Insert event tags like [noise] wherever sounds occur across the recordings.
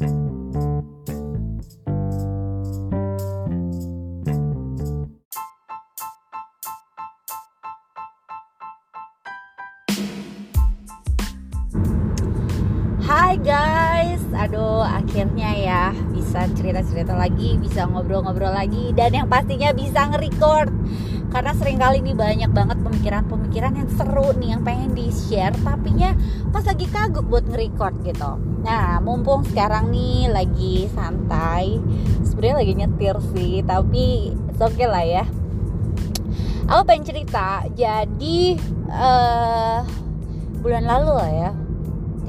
Hai guys, aduh akhirnya ya bisa cerita-cerita lagi, bisa ngobrol-ngobrol lagi dan yang pastinya bisa nge-record. Karena sering kali nih banyak banget pemikiran-pemikiran yang seru nih yang pengen di-share tapi ya pas lagi kagok buat nge-record gitu. Nah mumpung sekarang nih lagi santai sebenarnya lagi nyetir sih tapi oke okay lah ya. Aku pengen cerita jadi uh, bulan lalu lah ya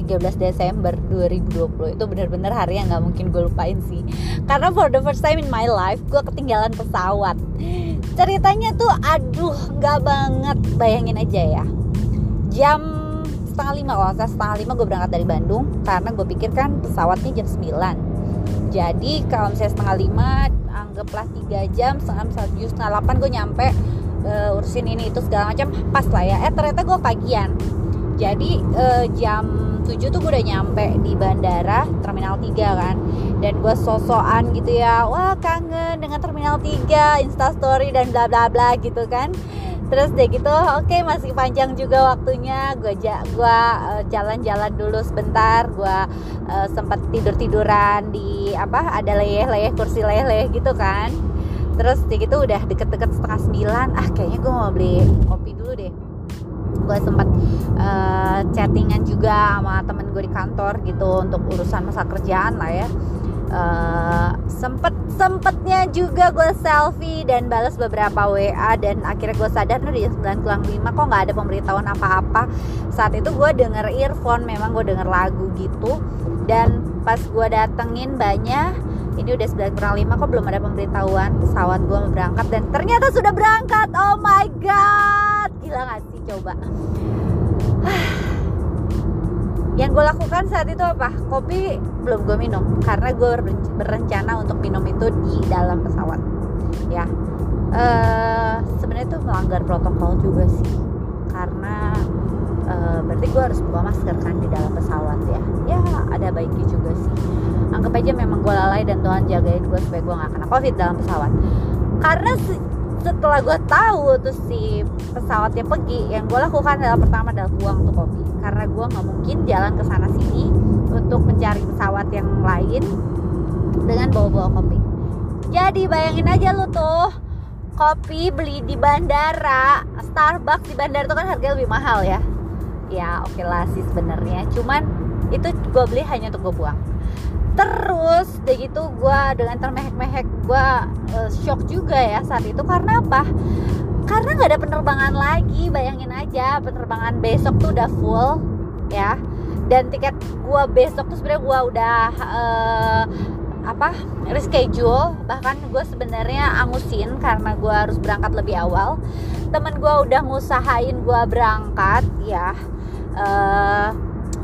13 Desember 2020 itu benar-benar hari yang nggak mungkin gue lupain sih. Karena for the first time in my life gue ketinggalan pesawat. Ceritanya tuh aduh nggak banget bayangin aja ya. Jam setengah lima. Kalau saya setengah lima gue berangkat dari Bandung karena gue pikir kan pesawatnya jam 9 jadi kalau misalnya setengah lima anggaplah tiga jam setengah tujuh setengah delapan gue nyampe uh, urusin ini itu segala macam pas lah ya. Eh ternyata gue pagian jadi uh, jam 7 tuh gue udah nyampe di bandara Terminal 3 kan. Dan gue sosokan gitu ya wah kangen dengan Terminal 3 instastory dan bla bla bla gitu kan. Terus deh gitu oke okay, masih panjang juga waktunya gue ja, gua uh, jalan-jalan dulu sebentar gue uh, sempat tidur tiduran di apa ada leyeh-leyeh kursi leyeh-leyeh gitu kan. Terus deh gitu udah deket-deket setengah sembilan ah kayaknya gue mau beli kopi dulu deh gue sempat uh, chattingan juga sama temen gue di kantor gitu untuk urusan masa kerjaan lah ya. Uh, sempet sempetnya juga gue selfie dan balas beberapa WA dan akhirnya gue sadar nih di 9 kurang 5 kok nggak ada pemberitahuan apa-apa? Saat itu gue denger earphone memang gue denger lagu gitu. Dan pas gue datengin banyak ini udah 9 kurang 5 kok belum ada pemberitahuan pesawat gue berangkat? Dan ternyata sudah berangkat. Oh my god gila gak sih coba. [sighs] Yang gue lakukan saat itu apa? Kopi belum gue minum karena gue berencana untuk minum itu di dalam pesawat. Ya. Uh, sebenarnya itu melanggar protokol juga sih karena uh, berarti gue harus buka masker kan di dalam pesawat ya. Ya ada baiknya juga sih. Anggap aja memang gue lalai dan Tuhan jagain gue supaya gue gak kena covid dalam pesawat. Karena setelah gue tahu tuh si pesawatnya pergi yang gue lakukan adalah pertama adalah buang tuh kopi karena gue nggak mungkin jalan ke sana sini untuk mencari pesawat yang lain dengan bawa-bawa kopi jadi bayangin aja lu tuh kopi beli di bandara Starbucks di bandara itu kan harganya lebih mahal ya. Ya oke okay lah sih sebenarnya. Cuman itu gue beli hanya untuk gue buang terus deh gitu gue dengan termehek-mehek gue uh, shock juga ya saat itu. Karena apa? Karena nggak ada penerbangan lagi bayangin aja penerbangan besok tuh udah full ya. Dan tiket gue besok tuh sebenarnya gue udah uh, apa reschedule. Bahkan gue sebenarnya angusin karena gue harus berangkat lebih awal. Temen gue udah ngusahain gue berangkat ya. Uh,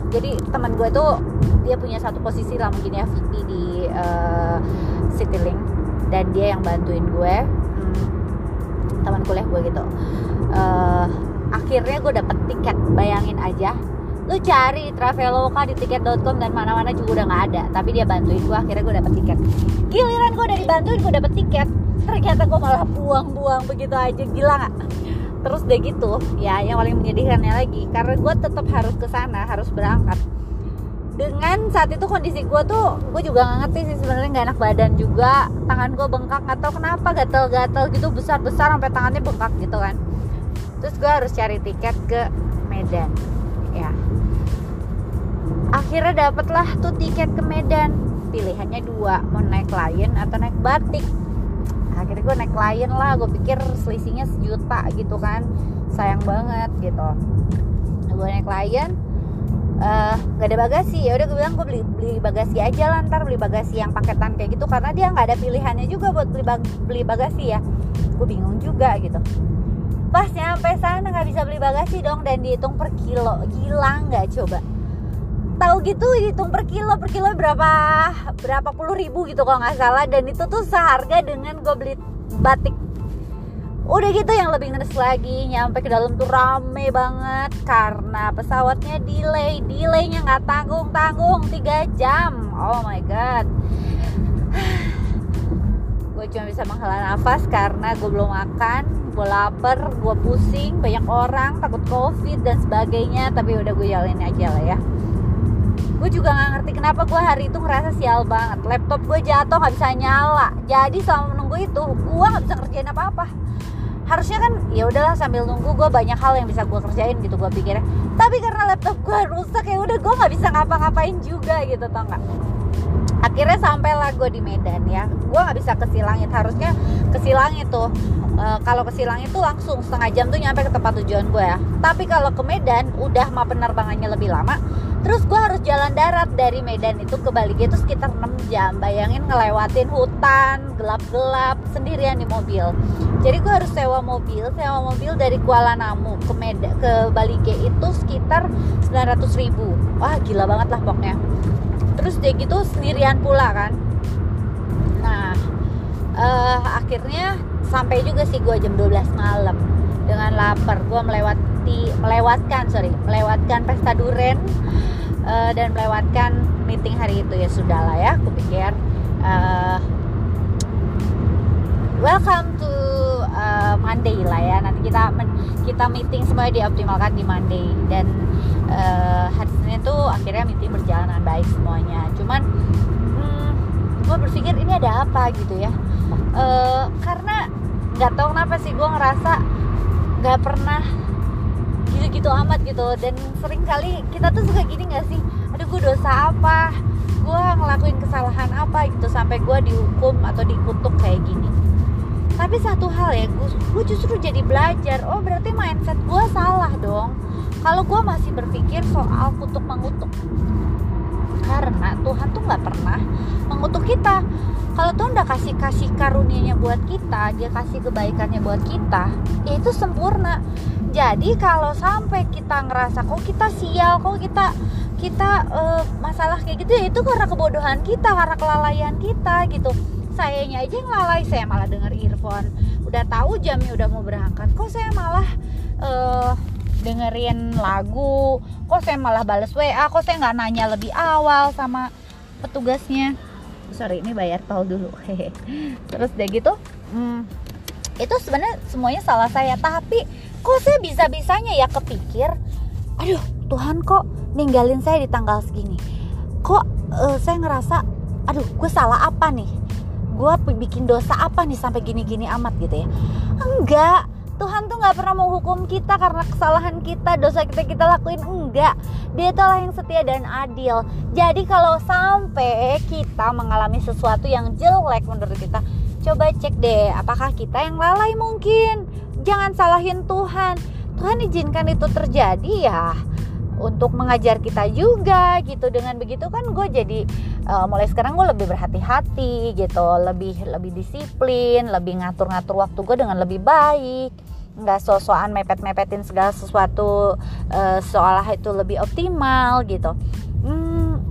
jadi teman gue tuh dia punya satu posisi lah mungkin ya VP di uh, Citylink dan dia yang bantuin gue hmm, teman kuliah gue gitu. Uh, akhirnya gue dapet tiket bayangin aja. Lu cari traveloka di tiket.com dan mana-mana juga udah nggak ada. Tapi dia bantuin gue akhirnya gue dapet tiket. Giliran gue udah dibantuin gue dapet tiket. Ternyata gue malah buang-buang begitu aja. Gila nggak? Terus deh gitu ya yang paling menyedihkannya lagi. Karena gue tetap harus ke sana harus berangkat dengan saat itu kondisi gue tuh gue juga nggak ngerti sih sebenarnya nggak enak badan juga. Tangan gue bengkak atau kenapa gatel-gatel gitu besar-besar sampai tangannya bengkak gitu kan. Terus gue harus cari tiket ke Medan. Ya. Akhirnya dapatlah tuh tiket ke Medan. Pilihannya dua mau naik Lion atau naik Batik. Akhirnya gue naik klien lah gue pikir selisihnya sejuta gitu kan. Sayang banget gitu. Gue naik uh, eh, gak ada bagasi. Ya udah gue bilang gue beli beli bagasi aja lah ntar beli bagasi yang paketan kayak gitu. Karena dia nggak ada pilihannya juga buat beli bag, beli bagasi ya. Gue bingung juga gitu. Pas nyampe sana nggak bisa beli bagasi dong dan dihitung per kilo. Gila nggak coba? Tahu gitu hitung per kilo. Per kilo berapa berapa puluh ribu gitu kalau nggak salah. Dan itu tuh seharga dengan gue beli batik udah gitu yang lebih ngenes lagi nyampe ke dalam tuh rame banget. Karena pesawatnya delay delaynya nggak tanggung tanggung 3 jam. Oh my god. [sighs] Gue cuma bisa menghela nafas karena gue belum makan gue lapar gue pusing banyak orang takut covid dan sebagainya. Tapi udah gue jalanin aja lah ya. Gue juga nggak ngerti kenapa gue hari itu ngerasa sial banget. Laptop gue jatuh nggak bisa nyala. Jadi selama menunggu itu gue nggak bisa kerjain apa apa harusnya kan ya udahlah sambil nunggu gue banyak hal yang bisa gue kerjain gitu gue pikirnya. Tapi karena laptop gue rusak ya udah gue nggak bisa ngapa-ngapain juga gitu tau nggak akhirnya sampailah gue di Medan ya. Gue nggak bisa ke Silangit. Harusnya ke Silangit tuh. E, kalau ke Silangit tuh langsung setengah jam tuh nyampe ke tempat tujuan gue ya. Tapi kalau ke Medan udah mah penerbangannya lebih lama. Terus gue harus jalan darat dari Medan itu ke Bali. Itu sekitar 6 jam. Bayangin ngelewatin hutan gelap-gelap sendirian di mobil jadi gue harus sewa mobil sewa mobil dari Kuala Namu ke Medan ke Bali itu sekitar 900 ribu. Wah gila banget lah pokoknya. Terus dia gitu sendirian pula kan. Nah uh, akhirnya sampai juga sih gue jam 12 malam. Dengan lapar gue melewati melewatkan sorry melewatkan pesta duren uh, dan melewatkan meeting hari itu. Ya sudah lah ya aku pikir uh, welcome to uh, Monday lah ya. Nanti kita kita meeting semuanya dioptimalkan di Monday. Dan uh, hari Senin tuh akhirnya meeting berjalan dengan baik semuanya. Cuman hmm, gue berpikir ini ada apa gitu ya. Uh, karena nggak tahu kenapa sih gue ngerasa nggak pernah gitu-gitu amat gitu. Dan sering kali kita tuh suka gini nggak sih? Aduh gue dosa apa? Gue ngelakuin kesalahan apa gitu sampai gue dihukum atau dikutuk kayak gini tapi satu hal ya gue justru jadi belajar oh berarti mindset gue salah dong. Kalau gue masih berpikir soal kutuk mengutuk karena Tuhan tuh nggak pernah mengutuk kita. Kalau Tuhan udah kasih kasih karunia-Nya buat kita dia kasih kebaikannya buat kita ya itu sempurna. Jadi kalau sampai kita ngerasa kok kita sial kok kita kita uh, masalah kayak gitu ya itu karena kebodohan kita karena kelalaian kita gitu sayanya aja yang lalai saya malah denger earphone udah tahu jamnya udah mau berangkat kok saya malah uh, dengerin lagu? Kok saya malah bales WA kok saya nggak nanya lebih awal sama petugasnya? Sorry ini bayar tol dulu. Hehe [laughs] terus udah gitu hmm, itu sebenarnya semuanya salah saya. Tapi kok saya bisa bisanya ya kepikir aduh Tuhan kok ninggalin saya di tanggal segini? Kok uh, saya ngerasa aduh gue salah apa nih gue bikin dosa apa nih sampai gini-gini amat gitu ya enggak Tuhan tuh nggak pernah mau hukum kita karena kesalahan kita, dosa kita kita lakuin enggak. Dia itulah yang setia dan adil. Jadi kalau sampai kita mengalami sesuatu yang jelek menurut kita, coba cek deh apakah kita yang lalai mungkin. Jangan salahin Tuhan. Tuhan izinkan itu terjadi ya untuk mengajar kita juga gitu. Dengan begitu kan gue jadi uh, mulai sekarang gue lebih berhati-hati gitu. Lebih lebih disiplin lebih ngatur-ngatur waktu gue dengan lebih baik. Nggak so-soan mepet-mepetin segala sesuatu uh, seolah itu lebih optimal gitu. Hmm,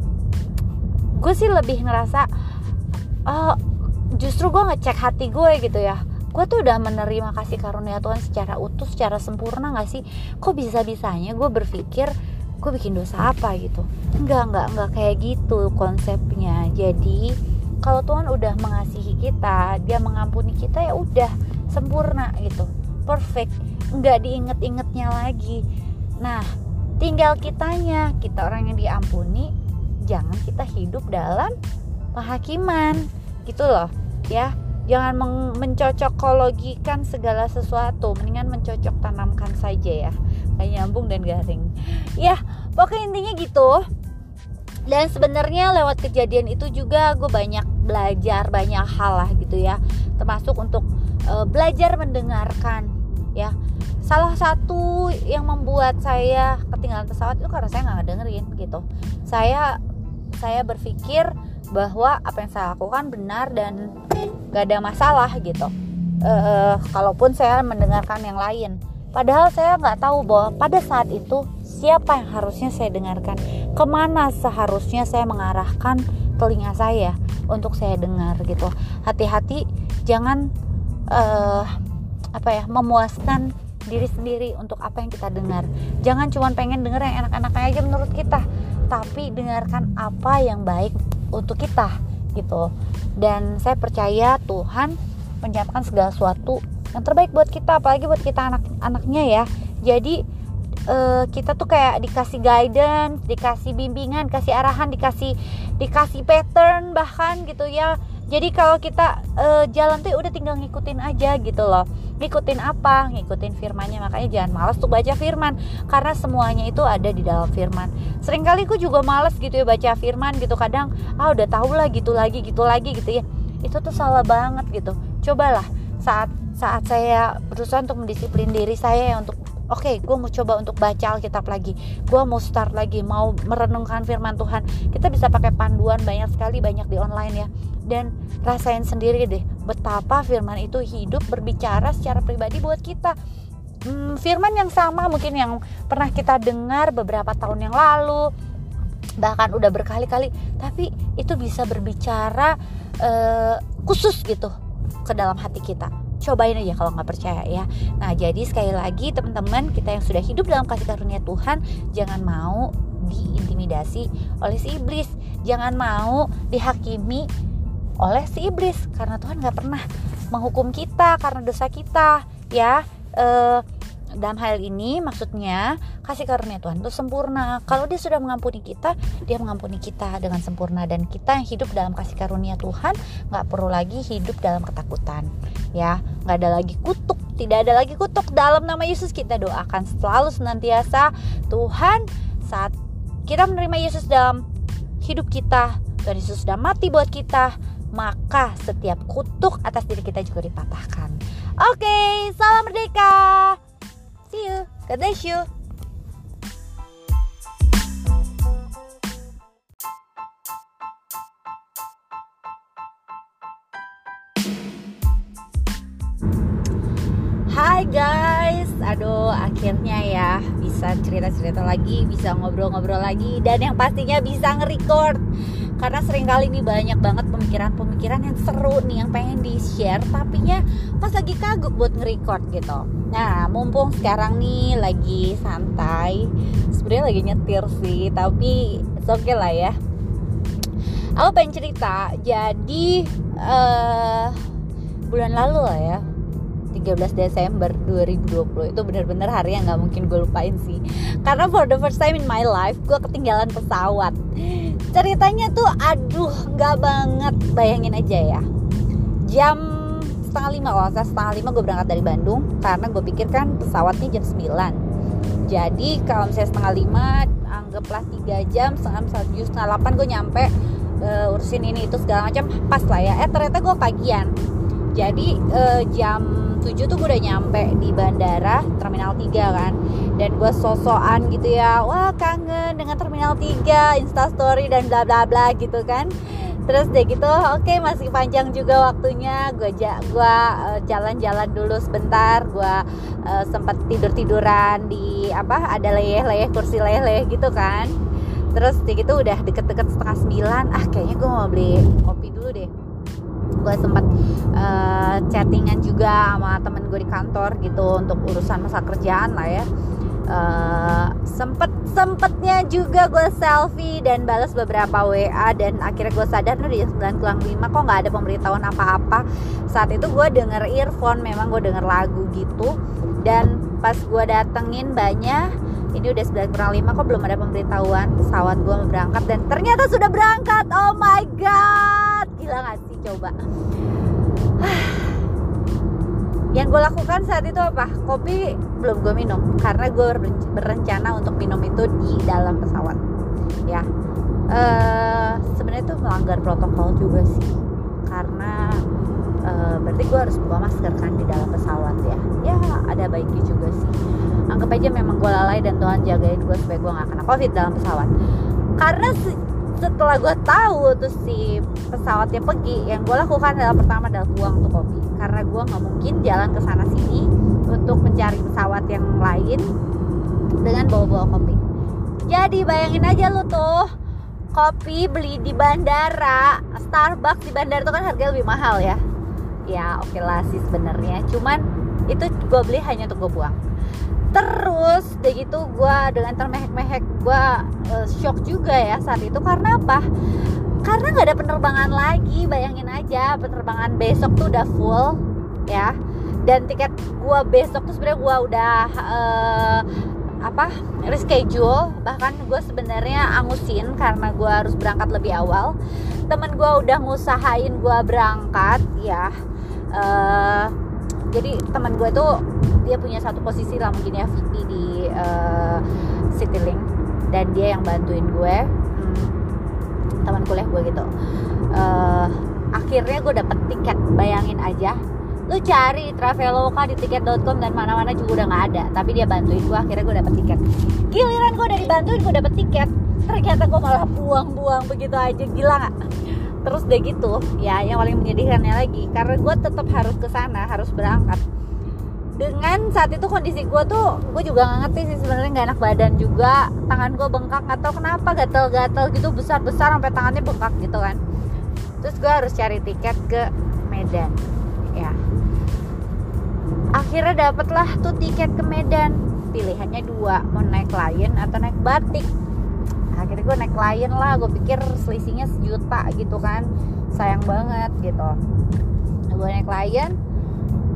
gue sih lebih ngerasa uh, justru gue ngecek hati gue gitu ya. Gue tuh udah menerima kasih karunia Tuhan secara utuh secara sempurna gak sih? Kok bisa bisanya gue berpikir gue bikin dosa apa gitu? Enggak enggak enggak kayak gitu konsepnya. Jadi kalau Tuhan udah mengasihi kita dia mengampuni kita ya udah sempurna gitu. Perfect. Nggak diinget-ingetnya lagi. Nah tinggal kitanya. Kita orang yang diampuni jangan kita hidup dalam penghakiman. Gitu loh ya. Jangan mencocokologikan segala sesuatu. Mendingan mencocok tanamkan saja ya kayak nyambung dan garing. Ya pokoknya intinya gitu. Dan sebenarnya lewat kejadian itu juga gue banyak belajar banyak hal lah gitu ya. Termasuk untuk uh, belajar mendengarkan ya. Salah satu yang membuat saya ketinggalan pesawat itu karena saya nggak dengerin gitu. Saya saya berpikir bahwa apa yang saya lakukan benar dan gak ada masalah gitu. Uh, kalaupun saya mendengarkan yang lain padahal saya nggak tahu bahwa pada saat itu siapa yang harusnya saya dengarkan? Ke mana seharusnya saya mengarahkan telinga saya untuk saya dengar gitu? Hati-hati jangan uh, apa ya memuaskan diri sendiri untuk apa yang kita dengar. Jangan cuma pengen denger yang enak-enak aja menurut kita tapi dengarkan apa yang baik untuk kita gitu. Dan saya percaya Tuhan menyiapkan segala sesuatu yang terbaik buat kita apalagi buat kita anak-anaknya ya. Jadi uh, kita tuh kayak dikasih guidance dikasih bimbingan kasih arahan dikasih dikasih pattern bahkan gitu ya. Jadi kalau kita uh, jalan tuh ya udah tinggal ngikutin aja gitu loh. Ngikutin apa? Ngikutin firmannya. Makanya jangan malas tuh baca firman karena semuanya itu ada di dalam firman. Seringkali aku juga males gitu ya baca firman gitu. Kadang ah udah tahu lah gitu lagi gitu lagi gitu ya. Itu tuh salah banget gitu. Cobalah saat saat saya berusaha untuk mendisiplin diri saya ya untuk oke okay, gue mau coba untuk baca Alkitab lagi. Gue mau start lagi mau merenungkan firman Tuhan. Kita bisa pakai panduan banyak sekali banyak di online ya. Dan rasain sendiri deh betapa firman itu hidup berbicara secara pribadi buat kita. Hmm, firman yang sama mungkin yang pernah kita dengar beberapa tahun yang lalu bahkan udah berkali-kali tapi itu bisa berbicara uh, khusus gitu ke dalam hati kita cobain aja kalau nggak percaya ya. Nah jadi sekali lagi teman-teman kita yang sudah hidup dalam kasih karunia Tuhan jangan mau diintimidasi oleh si iblis. Jangan mau dihakimi oleh si iblis karena Tuhan nggak pernah menghukum kita karena dosa kita ya. Eh, dalam hal ini maksudnya kasih karunia Tuhan itu sempurna. Kalau dia sudah mengampuni kita dia mengampuni kita dengan sempurna. Dan kita yang hidup dalam kasih karunia Tuhan nggak perlu lagi hidup dalam ketakutan ya. Nggak ada lagi kutuk tidak ada lagi kutuk. Dalam nama Yesus kita doakan selalu senantiasa. Tuhan saat kita menerima Yesus dalam hidup kita Tuhan Yesus sudah mati buat kita maka setiap kutuk atas diri kita juga dipatahkan. Oke, salam merdeka. See you. God bless you. Hai guys, aduh akhirnya ya bisa cerita-cerita lagi, bisa ngobrol-ngobrol lagi dan yang pastinya bisa nge-record karena sering kali ini banyak banget pemikiran-pemikiran yang seru nih yang pengen di share tapi nya pas lagi kagok buat nge-record gitu. Nah mumpung sekarang nih lagi santai sebenarnya lagi nyetir sih tapi oke okay lah ya. Aku pengen cerita jadi uh, bulan lalu lah ya 13 Desember 2020 itu bener-bener hari yang nggak mungkin gue lupain sih. Karena for the first time in my life gue ketinggalan pesawat. Ceritanya tuh aduh nggak banget bayangin aja ya. Jam setengah lima. Kalau saya setengah lima gue berangkat dari Bandung karena gue pikir kan pesawatnya jam 9 jadi kalau misalnya setengah lima anggaplah tiga jam setengah satu setengah delapan gue nyampe uh, urusin ini itu segala macam pas lah ya. Eh ternyata gue pagian. Jadi uh, jam 7 tuh gue udah nyampe di bandara terminal 3 kan. Dan gue sosokan gitu ya wah kangen dengan terminal 3 instastory dan bla bla bla gitu kan terus deh gitu oke okay, masih panjang juga waktunya. Gue ja, gua uh, jalan-jalan dulu sebentar. Gue uh, sempat tidur tiduran di apa ada leyeh-leyeh kursi leyeh-leyeh gitu kan. Terus deh gitu udah deket-deket setengah sembilan. Ah kayaknya gue mau beli kopi dulu deh. Gue sempat uh, chattingan juga sama temen gue di kantor gitu untuk urusan masa kerjaan lah ya uh, sempet sempetnya juga gue selfie dan balas beberapa WA dan akhirnya gue sadar nih di 9 kurang 5 kok nggak ada pemberitahuan apa-apa? Saat itu gue denger earphone memang gue denger lagu gitu. Dan pas gue datengin banyak ini udah 9 kurang 5 kok belum ada pemberitahuan? Pesawat gue berangkat dan ternyata sudah berangkat. Oh my god! Gila gak sih coba [sighs] yang gue lakukan saat itu apa? Kopi belum gue minum karena gue berencana untuk minum itu di dalam pesawat. Ya. Uh, sebenarnya itu melanggar protokol juga sih karena uh, berarti gue harus buka masker kan di dalam pesawat ya. Ya ada baiknya juga sih. Anggap aja memang gue lalai dan Tuhan jagain gue supaya gue gak kena covid dalam pesawat. Karena setelah gue tahu tuh si pesawatnya pergi yang gue lakukan adalah pertama adalah buang tuh kopi karena gue nggak mungkin jalan ke sana sini untuk mencari pesawat yang lain dengan bawa-bawa kopi. Jadi bayangin aja lu tuh kopi beli di bandara Starbucks di bandara itu kan harganya lebih mahal ya. Ya oke okay lah sih sebenarnya. Cuman itu gue beli hanya untuk gue buang terus udah gitu gue dengan termehek-mehek gue uh, shock juga ya saat itu. Karena apa? Karena nggak ada penerbangan lagi bayangin aja penerbangan besok tuh udah full ya. Dan tiket gue besok tuh sebenarnya gue udah uh, apa reschedule. Bahkan gue sebenarnya angusin karena gue harus berangkat lebih awal. Temen gue udah ngusahain gue berangkat ya. Uh, jadi teman gue tuh dia punya satu posisi lah mungkin ya VP di uh, Citylink dan dia yang bantuin gue hmm, teman kuliah gue gitu. Uh, akhirnya gue dapet tiket bayangin aja. Lu cari traveloka di tiket.com dan mana-mana juga udah nggak ada. Tapi dia bantuin gue akhirnya gue dapet tiket. Giliran gue dari bantuin gue dapet tiket. Ternyata gue malah buang-buang begitu aja. Gila nggak? Terus deh gitu ya yang paling menyedihkannya lagi. Karena gue tetap harus ke sana harus berangkat dengan saat itu kondisi gue tuh gue juga nggak ngerti sih sebenarnya nggak enak badan juga. Tangan gue bengkak atau kenapa gatel-gatel gitu besar-besar sampai tangannya bengkak gitu kan. Terus gue harus cari tiket ke Medan. Ya. Akhirnya dapatlah tuh tiket ke Medan. Pilihannya dua mau naik Lion atau naik Batik. Akhirnya gue naik Lion lah gue pikir selisihnya sejuta gitu kan. Sayang banget gitu. Gue naik Lion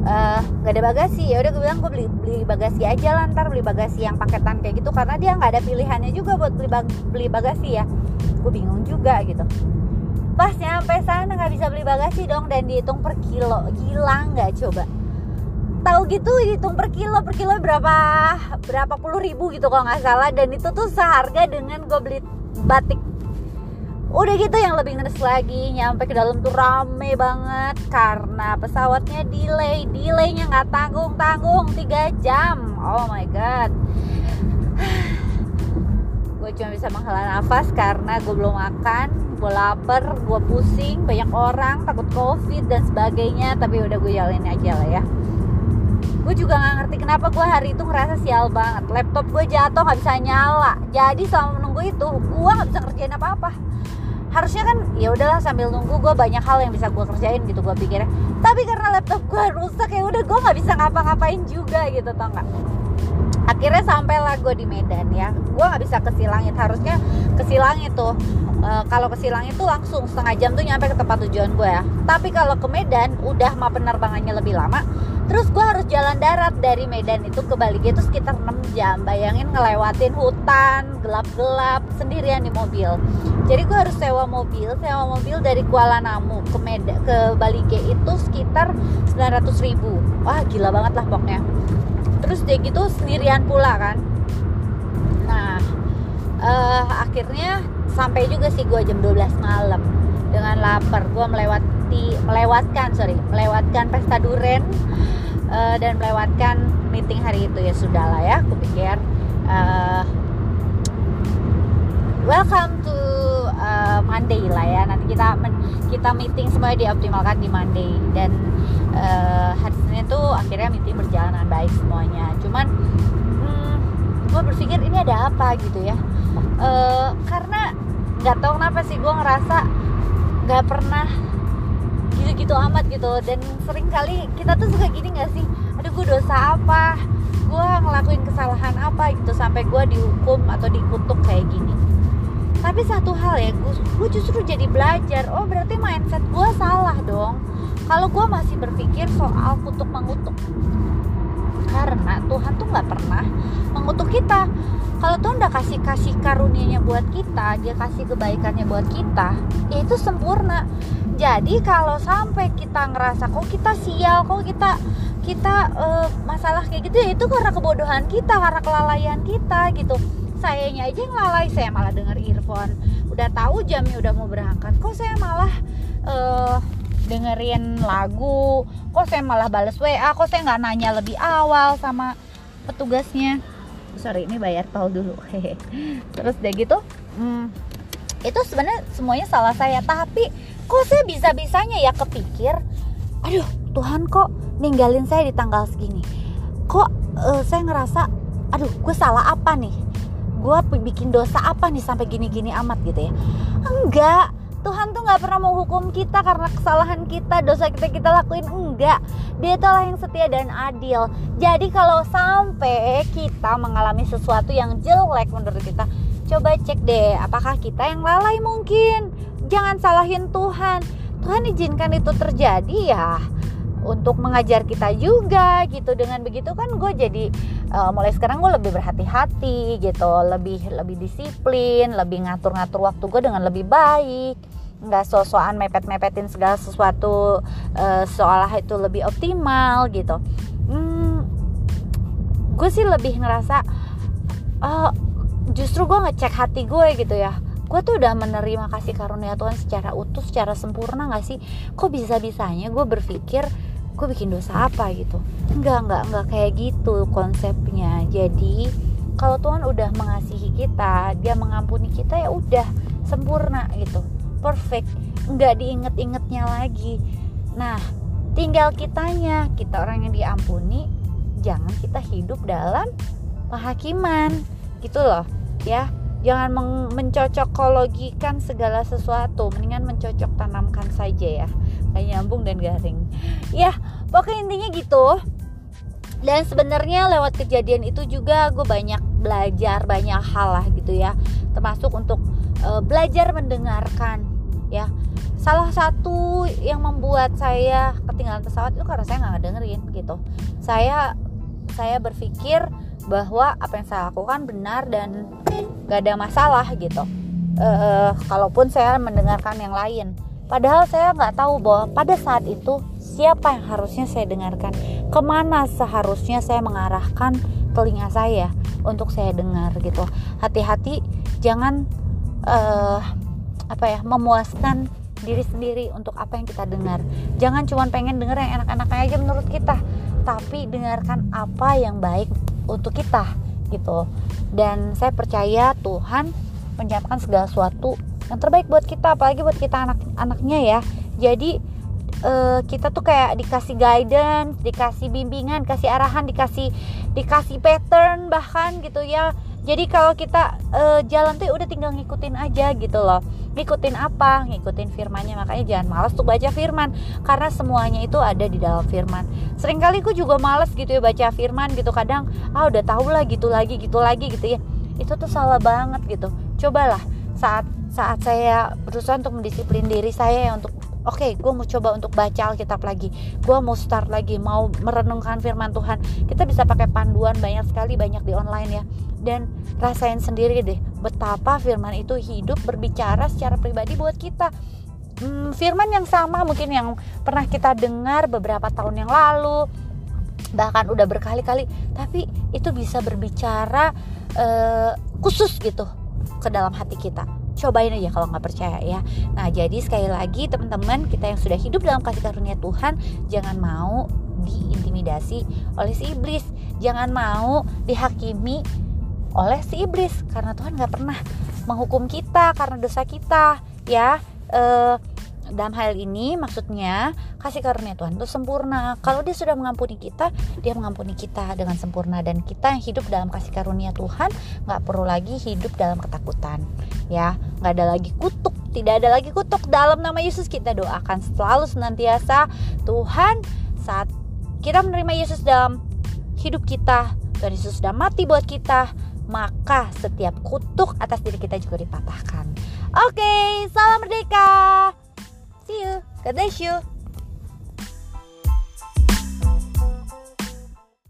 uh, gak ada bagasi. Ya udah gue bilang gue beli beli bagasi aja lah ntar beli bagasi yang paketan kayak gitu. Karena dia nggak ada pilihannya juga buat beli bag, beli bagasi ya. Gue bingung juga gitu. Pas nyampe sana nggak bisa beli bagasi dong dan dihitung per kilo. Gila nggak coba? Tahu gitu dihitung per kilo. Per kilo berapa berapa puluh ribu gitu kalau nggak salah. Dan itu tuh seharga dengan gue beli batik udah gitu yang lebih ngeres lagi nyampe ke dalam tuh rame banget. Karena pesawatnya delay delaynya nggak tanggung tanggung 3 jam. Oh my god. [sighs] Gue cuma bisa menghela nafas karena gue belum makan gue lapar gue pusing banyak orang takut covid dan sebagainya. Tapi udah gue jalanin aja lah ya. Gue juga nggak ngerti kenapa gue hari itu ngerasa sial banget. Laptop gue jatuh nggak bisa nyala. Jadi selama itu gue nggak bisa kerjain apa apa harusnya kan ya udahlah sambil nunggu gue banyak hal yang bisa gue kerjain gitu gue pikirnya. Tapi karena laptop gue rusak ya udah gue nggak bisa ngapa-ngapain juga gitu tau nggak akhirnya sampailah gue di Medan ya. Gue nggak bisa ke Silangit. Harusnya ke Silangit tuh. E, kalau ke Silangit tuh langsung setengah jam tuh nyampe ke tempat tujuan gue ya. Tapi kalau ke Medan udah mah penerbangannya lebih lama terus gue harus jalan darat dari Medan itu ke Bali. Itu sekitar 6 jam. Bayangin ngelewatin hutan gelap-gelap sendirian di mobil. Jadi gue harus sewa mobil. Sewa mobil dari Kuala Namu ke Medan ke Bali itu sekitar 900 ribu. Wah gila banget lah pokoknya terus dia gitu sendirian pula kan. Nah uh, akhirnya sampai juga sih gue jam 12 malam. Dengan lapar gue melewati melewatkan sorry melewatkan pesta duren uh, dan melewatkan meeting hari itu. Ya sudah lah ya aku pikir uh, welcome to Monday lah ya. Nanti kita kita meeting semuanya dioptimalkan di Monday. Dan uh, hari Senin tuh akhirnya meeting berjalan dengan baik semuanya. Cuman hmm, gue berpikir ini ada apa gitu ya. Uh, karena nggak tahu kenapa sih gue ngerasa nggak pernah gitu-gitu amat gitu. Dan sering kali kita tuh suka gini nggak sih? Aduh gue dosa apa? Gue ngelakuin kesalahan apa gitu sampai gue dihukum atau dikutuk kayak gini. Tapi satu hal ya gue justru jadi belajar oh berarti mindset gue salah dong kalau gue masih berpikir soal kutuk mengutuk. Karena Tuhan tuh nggak pernah mengutuk kita. Kalau Tuhan udah kasih kasih karunianya buat kita dia kasih kebaikannya buat kita ya itu sempurna. Jadi kalau sampai kita ngerasa kok kita sial kok kita kita uh, masalah kayak gitu ya itu karena kebodohan kita karena kelalaian kita gitu. Sayanya aja yang lalai saya malah denger earphone udah tahu jamnya udah mau berangkat kok saya malah uh, dengerin lagu kok saya malah bales WA kok saya nggak nanya lebih awal sama petugasnya. Sorry ini bayar tol dulu. Hehe [laughs] terus udah gitu hmm, itu sebenarnya semuanya salah saya. Tapi kok saya bisa bisanya ya kepikir aduh Tuhan kok ninggalin saya di tanggal segini. Kok uh, saya ngerasa aduh gue salah apa nih? Gue bikin dosa apa nih sampai gini-gini amat gitu ya. Enggak Tuhan tuh nggak pernah menghukum kita karena kesalahan kita, dosa kita kita lakuin enggak. Dia itulah yang setia dan adil. Jadi kalau sampai kita mengalami sesuatu yang jelek menurut kita, coba cek deh apakah kita yang lalai mungkin. Jangan salahin Tuhan. Tuhan izinkan itu terjadi ya untuk mengajar kita juga gitu dengan begitu kan gue jadi uh, mulai sekarang gue lebih berhati-hati gitu lebih lebih disiplin lebih ngatur-ngatur waktu gue dengan lebih baik nggak so-soan mepet-mepetin segala sesuatu uh, seolah itu lebih optimal gitu. Hmm, gue sih lebih ngerasa uh, justru gue ngecek hati gue gitu ya. Gue tuh udah menerima kasih karunia Tuhan secara utuh secara sempurna gak sih? Kok bisa bisanya gue berpikir gue bikin dosa apa gitu? Enggak enggak enggak kayak gitu konsepnya. Jadi kalau Tuhan udah mengasihi kita dia mengampuni kita ya udah sempurna gitu perfect nggak diinget-ingetnya lagi. Nah tinggal kitanya kita orang yang diampuni jangan kita hidup dalam penghakiman. Gitu loh ya. Jangan mencocokologikan segala sesuatu mendingan mencocok tanamkan saja ya. Kayak nyambung dan garing. Ya pokoknya intinya gitu. Dan sebenarnya lewat kejadian itu juga gue banyak belajar banyak hal lah gitu ya. Termasuk untuk uh, belajar mendengarkan ya. Salah satu yang membuat saya ketinggalan pesawat itu karena saya nggak dengerin gitu. Saya saya berpikir bahwa apa yang saya lakukan benar dan gak ada masalah gitu. Uh, kalaupun saya mendengarkan yang lain. Padahal saya nggak tahu bahwa pada saat itu siapa yang harusnya saya dengarkan. Ke mana seharusnya saya mengarahkan telinga saya untuk saya dengar gitu. Hati-hati jangan uh, apa ya memuaskan diri sendiri untuk apa yang kita dengar. Jangan cuma pengen dengar yang enak-enak aja menurut kita tapi dengarkan apa yang baik untuk kita gitu. Dan saya percaya Tuhan menyiapkan segala sesuatu yang terbaik buat kita apalagi buat kita anak-anaknya ya. Jadi uh, kita tuh kayak dikasih guidance dikasih bimbingan dikasih arahan dikasih dikasih pattern bahkan gitu ya. Jadi kalau kita uh, jalan tuh ya udah tinggal ngikutin aja gitu loh ngikutin apa ngikutin firmannya. Makanya jangan malas tuh baca firman karena semuanya itu ada di dalam firman. Seringkali aku juga males gitu ya baca firman gitu kadang ah udah tau lah gitu lagi gitu lagi gitu ya. Itu tuh salah banget gitu. Cobalah saat saat saya berusaha untuk mendisiplin diri saya ya untuk oke okay, gue mau coba untuk baca Alkitab lagi. Gue mau start lagi mau merenungkan firman Tuhan. Kita bisa pakai panduan banyak sekali banyak di online ya. Dan rasain sendiri deh betapa firman itu hidup berbicara secara pribadi buat kita. Hmm, firman yang sama mungkin yang pernah kita dengar beberapa tahun yang lalu bahkan udah berkali-kali. Tapi itu bisa berbicara uh, khusus gitu ke dalam hati kita. Cobain aja kalau nggak percaya ya. Nah jadi sekali lagi teman-teman kita yang sudah hidup dalam kasih karunia Tuhan jangan mau diintimidasi oleh si iblis. Jangan mau dihakimi oleh si iblis. Karena Tuhan nggak pernah menghukum kita karena dosa kita ya. Eh, dalam hal ini maksudnya kasih karunia Tuhan itu sempurna. Kalau dia sudah mengampuni kita dia mengampuni kita dengan sempurna. Dan kita yang hidup dalam kasih karunia Tuhan nggak perlu lagi hidup dalam ketakutan ya. Nggak ada lagi kutuk tidak ada lagi kutuk. Dalam nama Yesus kita doakan selalu senantiasa. Tuhan saat kita menerima Yesus dalam hidup kita Tuhan Yesus sudah mati buat kita maka setiap kutuk atas diri kita juga dipatahkan. Oke, salam merdeka. See you. God bless you.